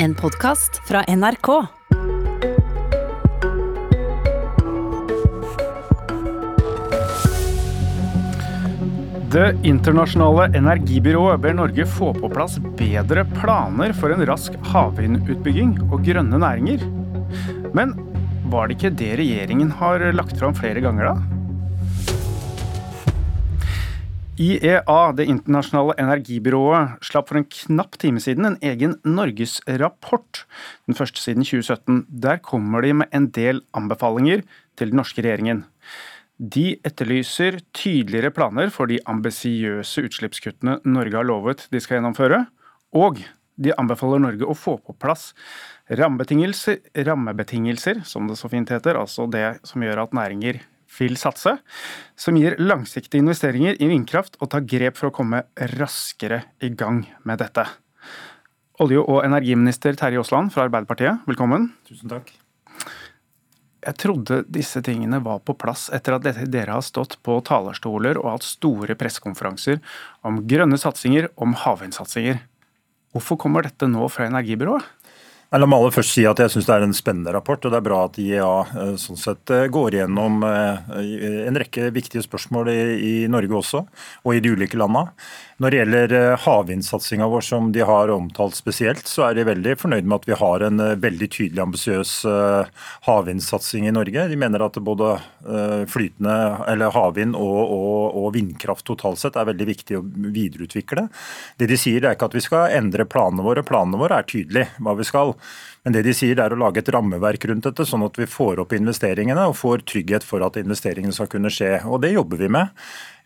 En podkast fra NRK. Det internasjonale energibyrået ber Norge få på plass bedre planer for en rask havvindutbygging og grønne næringer. Men var det ikke det regjeringen har lagt fram flere ganger, da? IEA, det internasjonale energibyrået, slapp for en knapp time siden en egen norgesrapport. Den første siden 2017. Der kommer de med en del anbefalinger til den norske regjeringen. De etterlyser tydeligere planer for de ambisiøse utslippskuttene Norge har lovet de skal gjennomføre, og de anbefaler Norge å få på plass rammebetingelser, rammebetingelser, som det så fint heter, altså det som gjør at næringer vil satse, som gir langsiktige investeringer i vindkraft og tar grep for å komme raskere i gang med dette. Olje- og energiminister Terje Aasland fra Arbeiderpartiet, velkommen. Tusen takk. Jeg trodde disse tingene var på plass etter at dere har stått på talerstoler og hatt store pressekonferanser om grønne satsinger, om havvindsatsinger. Hvorfor kommer dette nå fra energibyrået? La meg aller først si at jeg syns det er en spennende rapport. og Det er bra at IEA eh, sånn sett eh, går gjennom eh, en rekke viktige spørsmål i Norge også, og i de ulike landene. Når det gjelder havvindsatsinga vår, som de har omtalt spesielt, så er de veldig fornøyd med at vi har en veldig tydelig ambisiøs havvindsatsing i Norge. De mener at både flytende eller havvind og, og, og, vindkraft totalt sett er veldig viktig å videreutvikle. Det de sier er ikke at vi skal endre planene våre. Planene våre er tydelige hva vi skal. Men det de sier er å lage et rammeverk rundt dette, sånn at vi får opp investeringene og får trygghet for at investeringene skal kunne skje. Og det jobber vi med.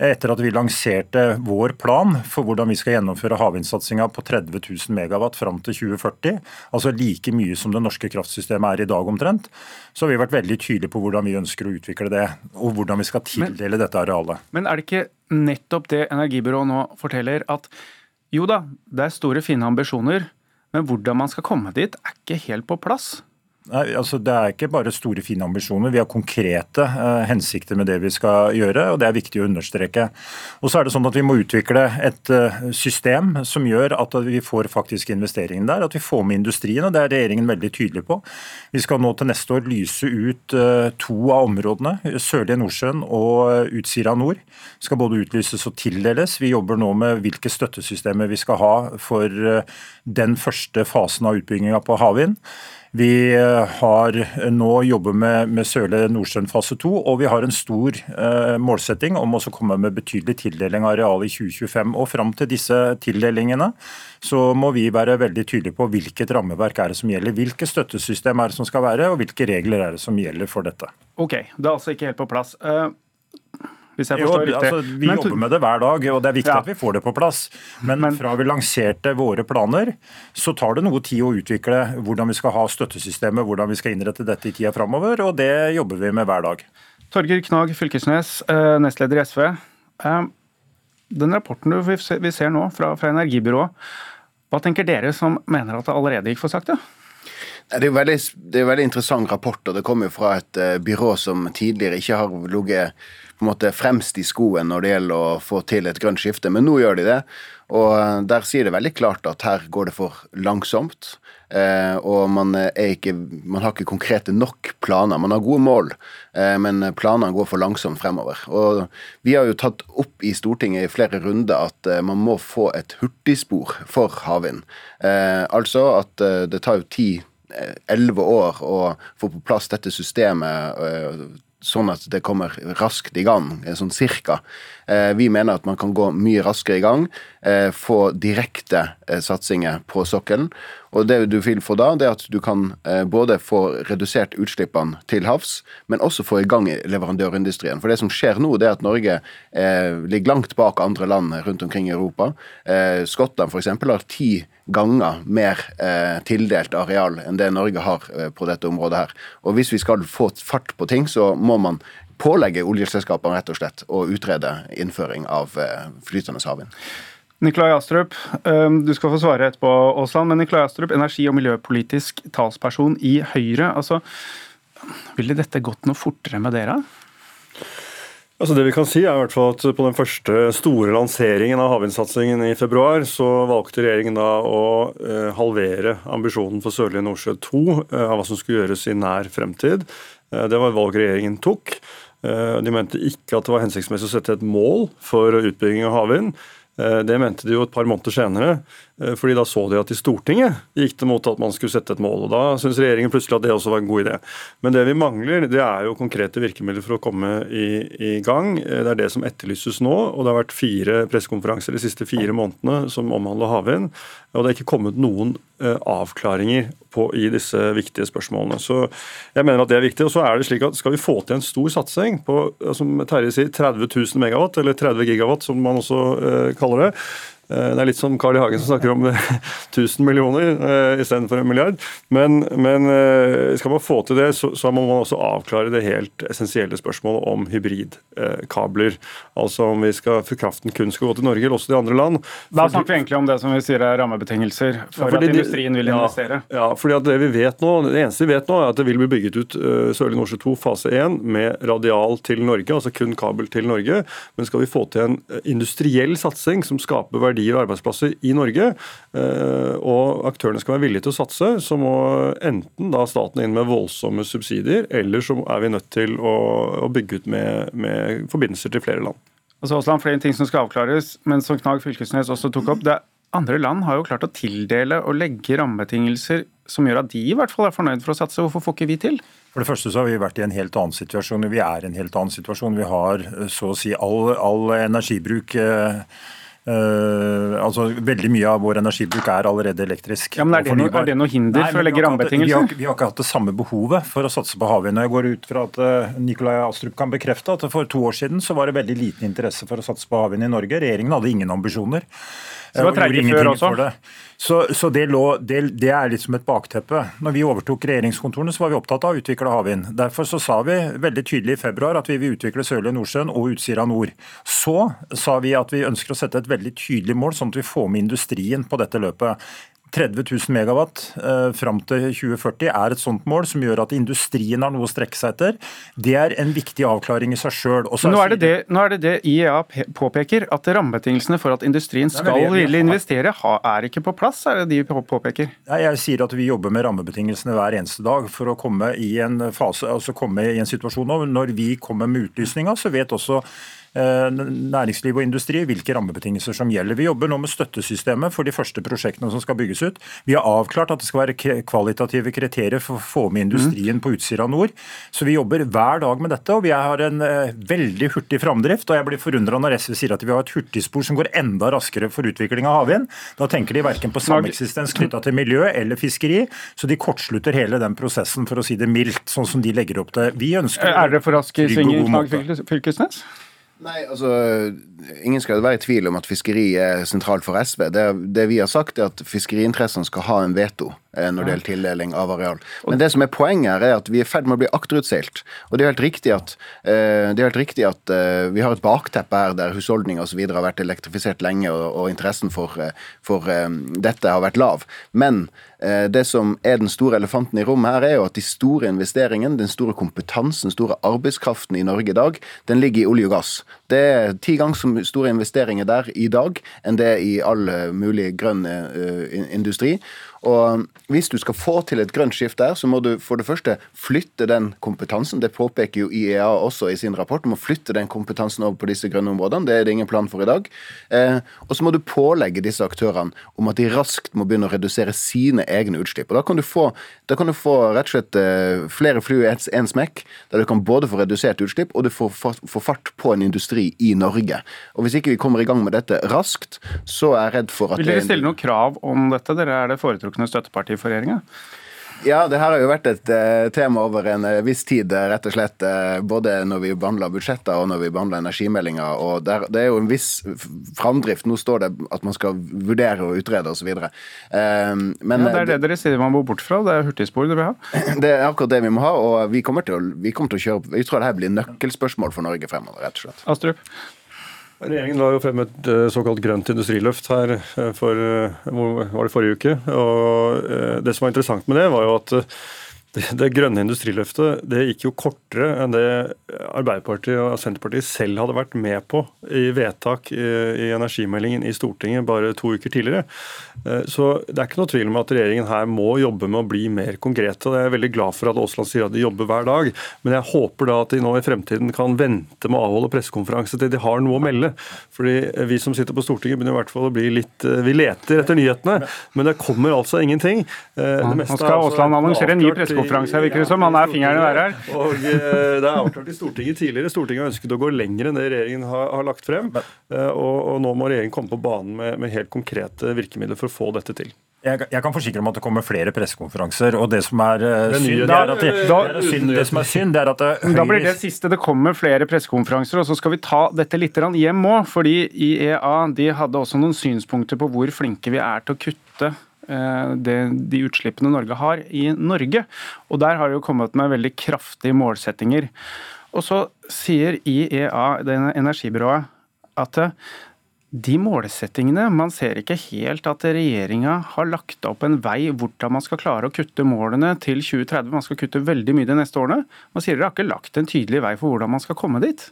Etter at vi lanserte vår plan for hvordan vi skal gjennomføre havvindsatsinga på 30 000 megawatt fram til 2040, altså like mye som det norske kraftsystemet er i dag omtrent, så har vi vært veldig tydelige på hvordan vi ønsker å utvikle det, og hvordan vi skal tildele men, dette arealet. Men er det ikke nettopp det energibyrået nå forteller, at jo da, det er store, fine ambisjoner, men hvordan man skal komme dit, er ikke helt på plass. Nei, altså Det er ikke bare store, fine ambisjoner. Vi har konkrete eh, hensikter med det vi skal gjøre, og det er viktig å understreke. Og så er det sånn at Vi må utvikle et uh, system som gjør at vi får faktisk investeringene der. At vi får med industrien, og det er regjeringen veldig tydelig på. Vi skal nå til neste år lyse ut uh, to av områdene, Sørlige Nordsjøen og Utsira nord. Skal både utlyses og tildeles. Vi jobber nå med hvilke støttesystemer vi skal ha for den første fasen av utbygginga på havvind. Vi eh, har nå jobber med, med Sørlige Nordsjøen fase 2, og vi har en stor eh, målsetting om å komme med betydelig tildeling av areal i 2025. Og Fram til disse tildelingene så må vi være veldig tydelige på hvilket rammeverk er det som gjelder. Hvilke støttesystem er det som skal være, og hvilke regler er det som gjelder for dette. Ok, Det er altså ikke helt på plass. Uh hvis jeg forstår jo, riktig. Altså, vi men, jobber med det hver dag, og det er viktig ja. at vi får det på plass. Men, men, fra vi lanserte våre planer, så tar det noe tid å utvikle hvordan vi skal ha støttesystemet, hvordan vi skal innrette dette i tida framover, og det jobber vi med hver dag. Torgeir Knag Fylkesnes, eh, nestleder i SV. Eh, den rapporten vi ser nå fra, fra Energibyrået, hva tenker dere som mener at det allerede gikk for sakte? Det er, veldig, det er veldig interessant rapport, og det kommer jo fra et uh, byrå som tidligere ikke har ligget på en måte fremst i skoen når det gjelder å få til et grønt skifte, men nå gjør de det. Og uh, der sier det veldig klart at her går det for langsomt. Uh, og man, ikke, man, har ikke konkrete nok planer. Man har gode mål, men planene går for langsomt fremover. Og vi har jo tatt opp i Stortinget i flere runder at man må få et hurtigspor for havvind. altså at det tar jo tid elleve år å få på plass dette systemet eh, sånn at det kommer raskt i gang, eh, sånn cirka. Eh, vi mener at man kan gå mye raskere i gang, få direkte satsinger på sokkelen. Og det du vil få da, det er at du kan både få redusert utslippene til havs, men også få i gang leverandørindustrien. For det som skjer nå, det er at Norge ligger langt bak andre land rundt omkring i Europa. Skottland f.eks. har ti ganger mer eh, tildelt areal enn det Norge har eh, på dette området her. Og hvis vi skal få fart på ting, så må man pålegge oljeselskapene rett og slett å utrede innføring av eh, flytende havvind. Nikolai Astrup, du skal få svare etterpå, Aasland, men Nikolai Astrup, energi- og miljøpolitisk talsperson i Høyre. altså Ville dette gått noe fortere med dere? Altså det vi kan si er i hvert fall at På den første store lanseringen av havvindsatsingen i februar, så valgte regjeringen da å eh, halvere ambisjonen for Sørlige Nordsjø 2 eh, av hva som skulle gjøres i nær fremtid. Eh, det var et valg regjeringen tok. De mente ikke at det var hensiktsmessig å sette et mål for utbygging av havvind. Det mente de jo et par måneder senere. Eh, fordi da så de at i Stortinget gikk det mot at man skulle sette et mål. og Da syns regjeringen plutselig at det også var en god idé. Men det vi mangler, det er jo konkrete virkemidler for å komme i, i gang. Eh, det er det som etterlyses nå. og Det har vært fire pressekonferanser de siste fire månedene som omhandler havvind. Og det er ikke kommet noen eh, avklaringer på, i disse viktige spørsmålene. Så jeg mener at det er viktig. Og så er det slik at Skal vi få til en stor satsing på som Terje sier, 30 000 megawatt, eller 30 gigawatt som man også eh, kaller det, Eh, det er litt som Carl I. Hagen som snakker om 1000 millioner uh, istedenfor en milliard. Men, men skal man få til det, så, så, må man også avklare det helt essensielle spørsmålet om hybridkabler. Altså om vi skal, for kraften kun skal gå til Norge eller også til andre land. Da snakker vi egentlig om det som vi sier er rammebetingelser for ja, at industrien vil investere. Ja, fordi at det vi vet nå, det eneste vi vet nå, er at det vil bli bygget ut Sørlige Nordsjø 2 fase 1 med radial til Norge, altså kun kabel til Norge. Men skal vi få til en industriell satsing som skaper verdi verdier og arbeidsplasser i Norge, eh, og aktørene skal være villige til å satse, så må enten da staten inn med voldsomme subsidier, eller så er vi nødt til å, å bygge ut med, med, forbindelser til flere land. Altså Aasland, flere ting som skal avklares, men som Knag Fylkesnes også tok opp. det andre land har jo klart å tildele og legge rammebetingelser som gjør at de i hvert fall er fornøyd for å satse. Hvorfor får ikke vi til? For det første så har vi vært i en helt annen situasjon. Vi er i en helt annen situasjon. Vi har så å si all, all energibruk eh, Uh, altså Veldig mye av vår energibruk er allerede elektrisk. Ja, men Er det, noe, er det noe hinder Nei, for å legge rammebetingelser? Vi, vi, har ikke hatt det samme behovet for å satse på havvind. Jeg går ut fra at uh, Nikolai Astrup kan bekrefte at for to år siden så var det veldig liten interesse for å satse på havvind i Norge. Regjeringen hadde ingen ambisjoner. Så det var treige før også? Det. Så, så det, lå, det, det, er litt som et bakteppe. Når vi overtok regjeringskontorene, så var vi opptatt av å utvikle havvind. Derfor så sa vi veldig tydelig i februar at vi vil utvikle Sørlige Nordsjøen og Utsira nord. Så sa vi at vi ønsker å sette et veldig tydelig mål, sånn at vi får med industrien på dette løpet. 30 000 megawatt eh, fram til 2040 er et sånt mål som gjør at industrien har noe å strekke seg etter. Det er en viktig avklaring i seg sjøl. Nå, nå, er det det IEA påpeker, at rammebetingelsene for at industrien skal ville investere, er ikke på plass, er det de påpeker? Nei, jeg sier at vi jobber med rammebetingelsene hver eneste dag for å komme i en fase, altså komme i en situasjon nå. Når vi kommer med utlysninga, så vet også næringsliv og industri hvilke rammebetingelser som gjelder. Vi jobber nå med støttesystemet for de første prosjektene som skal bygges ut. Vi har avklart at det skal være kvalitative kriterier for å få med industrien på Utsira nord. Så vi jobber hver dag med dette, og vi har en eh, veldig hurtig framdrift. Og jeg blir forundra når SV sier at vi har et hurtigspor som går enda raskere for utvikling av havvind. Da tenker de verken på sameksistens knytta til miljø eller fiskeri, så de kortslutter hele den prosessen, for å si det mildt, sånn som de legger opp til. Vi ønsker Er det for raske svinger, Knag Fylkesnes? Nei, altså, Ingen skal være i tvil om at fiskeri er sentralt for SV. Det, det vi har sagt, er at fiskeriinteressene skal ha en veto eh, når det gjelder tildeling av areal. Men det som er poenget her, er at vi er i ferd med å bli akterutseilt. Og det er helt riktig at, det er helt riktig at uh, vi har et bakteppe her der husholdninger osv. har vært elektrifisert lenge, og, og interessen for, for dette har vært lav. Men det som er den store elefanten i rommet her, er jo at de store investeringene, den store kompetansen, den store arbeidskraften i Norge i dag, den ligger i olje og gass. Det er ti ganger så store investeringer der i dag enn det er i all mulig grønn industri. Og Hvis du skal få til et grønt skifte her, så må du for det første flytte den kompetansen. Det påpeker jo IEA også i sin rapport. Du må flytte den kompetansen over på disse grønne områdene. Det er det ingen plan for i dag. Eh, og så må du pålegge disse aktørene om at de raskt må begynne å redusere sine egne utslipp. Og Da kan du få, kan du få rett og slett eh, flere fly i én smekk, der du kan både få redusert utslipp og du får får fart på en industri i Norge. Og Hvis ikke vi kommer i gang med dette raskt, så er jeg redd for at Vil dere stille noen krav om dette? Dere er det foretrukne foretrukne støtteparti for regjeringa? Ja, det her har jo vært et uh, tema over en uh, viss tid, uh, rett og slett. både når vi behandla budsjetter og når vi behandla energimeldinga. Og der, det er jo en viss framdrift. Nå står det at man skal vurdere og utrede osv. Uh, men ja, Det er det dere sier man må bort fra. Det er hurtigspor dere vil ha? Det er akkurat det vi må ha. Og vi kommer til å, vi kommer til å kjøre Vi tror det her blir nøkkelspørsmål for Norge fremover, rett og slett. Astrup? Regjeringen la jo frem et eh, såkalt grønt industriløft her eh, for, eh, var det forrige uke. og Det som var interessant med det, var jo at det, det, grønne industriløftet det gikk jo kortere enn det Arbeiderpartiet og Senterpartiet selv hadde vært med på i vedtak i, i energimeldingen i Stortinget bare to uker tidligere. Eh, så Det er ikke noe tvil om at regjeringen her må jobbe med å bli mer konkrete. og Jeg er veldig glad for at Aasland sier at de jobber hver dag, men jeg håper da at de nå i fremtiden kan vente med å avholde pressekonferanse til de har noe å melde. Fordi Vi som sitter på Stortinget begynner i hvert fall å bli litt eh, Vi leter etter nyhetene, men det kommer altså ingenting. Det meste Nå skal altså Aasland annonsere en ny pressekonferanse pressekonferanse, virker det som. Han er fingeren i været her. Og eh, Det er avklart i Stortinget tidligere. Stortinget har ønsket å gå lenger enn det regjeringen har, har lagt frem. Eh, og, og, nå må regjeringen komme på banen med, med helt konkrete virkemidler for å få dette til. Jeg, jeg, kan forsikre om at det kommer flere pressekonferanser. og Det som er synd, det er at det, da, er er Høyre... Da blir det siste. Det kommer flere pressekonferanser. og Så skal vi ta dette litt hjem òg. fordi IEA de hadde også noen synspunkter på hvor flinke vi er til å kutte Eh, det, de utslippene Norge har i Norge. Og der har det jo kommet med veldig kraftige målsettinger. Og så sier IEA, det energibyrået, at eh, de målsettingene Man ser ikke helt at regjeringa har lagt opp en vei hvordan man skal klare å kutte målene til 2030. Man skal kutte veldig mye de neste årene. Man sier dere har ikke lagt en tydelig vei for hvordan man skal komme dit.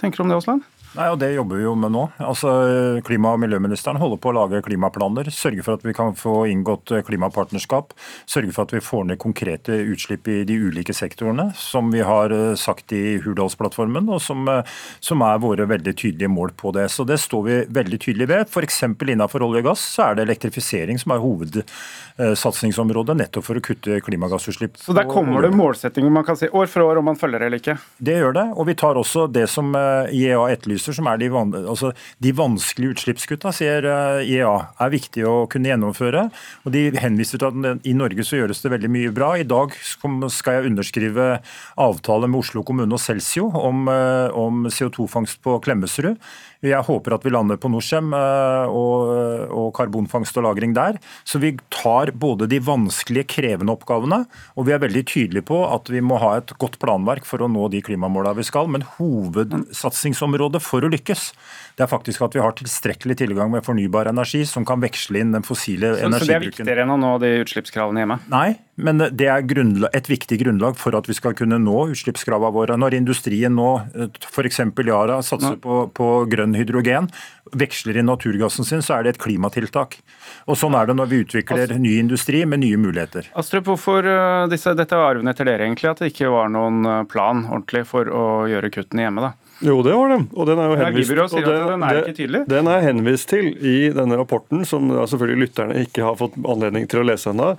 Tenker du om det, Aasland? Nei, og Det jobber vi jo med nå. Altså, Klima- og miljøministeren holder på å lage klimaplaner. Sørge for at vi kan få inngått klimapartnerskap. Sørge for at vi får ned konkrete utslipp i de ulike sektorene, som vi har eh, sagt i Hurdalsplattformen, og som, eh, som er våre veldig tydelige mål på det. Så Det står vi veldig tydelig ved. F.eks. innenfor olje og gass så er det elektrifisering som er hovedsatsingsområdet, nettopp for å kutte klimagassutslipp. Så der kommer det målsettinger man kan si år for år om man følger eller ikke? Det gjør det. Og vi tar også det som eh, IEA etterlyser etterlyser, som er de, van altså, de vanskelige utslippskutta, sier eh, IEA, er viktig å kunne gjennomføre. Og De henviser til at i Norge så gjøres det veldig mye bra. I dag skal jeg underskrive avtale med Oslo kommune og Celsio om, eh, om CO2-fangst på Klemetsrud. Jeg håper at vi lander på Norcem eh, og, og karbonfangst og -lagring der. Så vi tar både de vanskelige, krevende oppgavene, og vi er veldig tydelige på at vi må ha et godt planverk for å nå de klimamålene vi skal. Men hovedsatsingsområdet for å lykkes, det er faktisk at vi har tilstrekkelig tilgang med fornybar energi som kan veksle inn den fossile så, energibruken. Så det er viktigere enn å nå de utslippskravene hjemme? Nei, men det er et viktig grunnlag for at vi skal kunne nå utslippskravene våre. Når industrien nå, f.eks. Yara, satser på, på, grønn hydrogen, veksler inn naturgassen sin, så er det et klimatiltak. Og Sånn er det når vi utvikler ny industri med nye muligheter. Astrup, hvorfor eh, disse, dette er arven etter dere egentlig, at det ikke var noen eh, plan ordentlig for å gjøre kuttene hjemme? da? Jo, det var det. Og den er jo henvist, og det, den er ikke tydelig. Den er henvist til i denne rapporten, som selvfølgelig lytterne ikke har fått anledning til å lese ennå.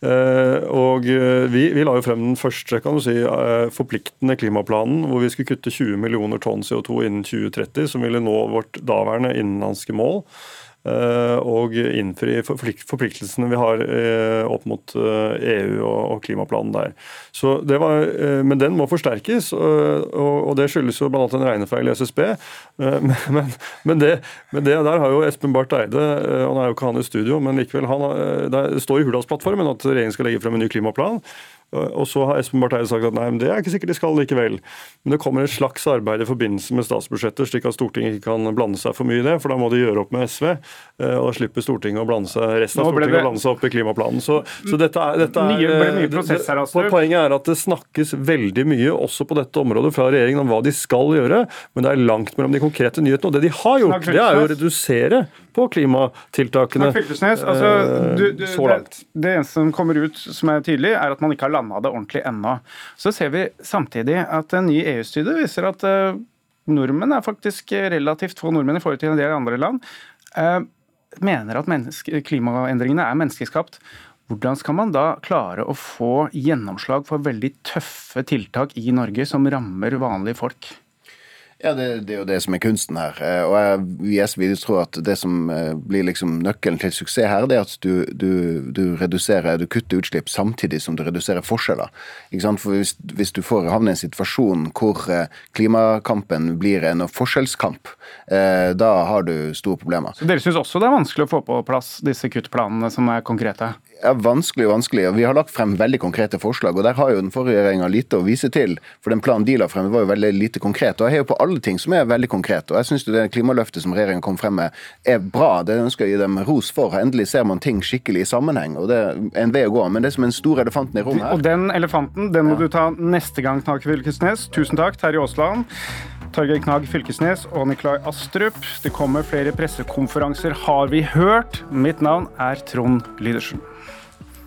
Uh, og eh, vi, vi, la jo frem den første kan du si, uh, forpliktende klimaplanen hvor vi skulle kutte 20 millioner tonn CO2 innen 2030, som ville nå vårt daværende innenlandske mål. Eh, og innfri forpliktelsene vi har eh, opp mot EU eh, e og klimaplanen der. Var, men den må forsterkes, og det skyldes jo bl.a. en regnefeil i SSB. Men, men, det, men, det, der har jo Espen Barth Eide Han er jo ikke han i studio, men likevel, han, det står i Hurdalsplattformen at regjeringen skal legge frem en ny klimaplan. Og så har Espen Barth Eide sagt at nei, men det er ikke sikkert de skal likevel. Men det kommer et slags arbeid i forbindelse med statsbudsjettet, slik at Stortinget ikke kan blande seg for mye i det. For da må de gjøre opp med SV, eh, og da slipper Stortinget å blande seg, resten av Stortinget å blande seg opp i klimaplanen. Så, så dette er, dette er mye, mye prosess her, altså. Poenget er at det snakkes veldig mye også på dette området fra regjeringen om hva de skal gjøre, men det er langt mellom de konkrete nyhetene. Og det de har gjort, det er jo å redusere på klimatiltakene altså, du, du, så langt. Det, det eneste som kommer ut som er tydelig, er at man ikke har landa det ordentlig ennå. Så ser vi samtidig at en ny EU-studie viser at uh, nordmenn er faktisk relativt få nordmenn i forhold til en del andre land. Uh, mener at klimaendringene er menneskeskapt. Hvordan skal man da klare å få gjennomslag for veldig tøffe tiltak i Norge som rammer vanlige folk? Ja, det, det, er jo det som er kunsten her. Eh, og jeg, vi tror at det som eh, blir liksom nøkkelen til suksess her, det er at du, du, du reduserer, du kutter utslipp samtidig som du reduserer forskjeller. Ikke sant? For hvis, hvis du får havne i en situasjon hvor eh, klimakampen blir en forskjellskamp, da har du store problemer. Så Dere syns også det er vanskelig å få på plass disse kuttplanene som er konkrete? Er vanskelig og vanskelig. og Vi har lagt frem veldig konkrete forslag, og der har jo den forrige regjeringa lite å vise til. For den planen de la frem var jo veldig lite konkret. Og jeg heier på alle ting som er veldig konkrete. Og jeg syns det klimaløftet som regjeringa kom frem med, er bra. Det ønsker jeg å gi dem ros for. Endelig ser man ting skikkelig i sammenheng, og det er en vei å gå. Men det er som en stor elefant i rommet her Og den elefanten den må du ta neste gang, Knag Fylkesnes. Tusen takk, Terje Aasland. Torgeir Knag Fylkesnes og Nikolai Astrup. Det kommer flere pressekonferanser, har vi hørt. Mitt navn er Trond Lydersen.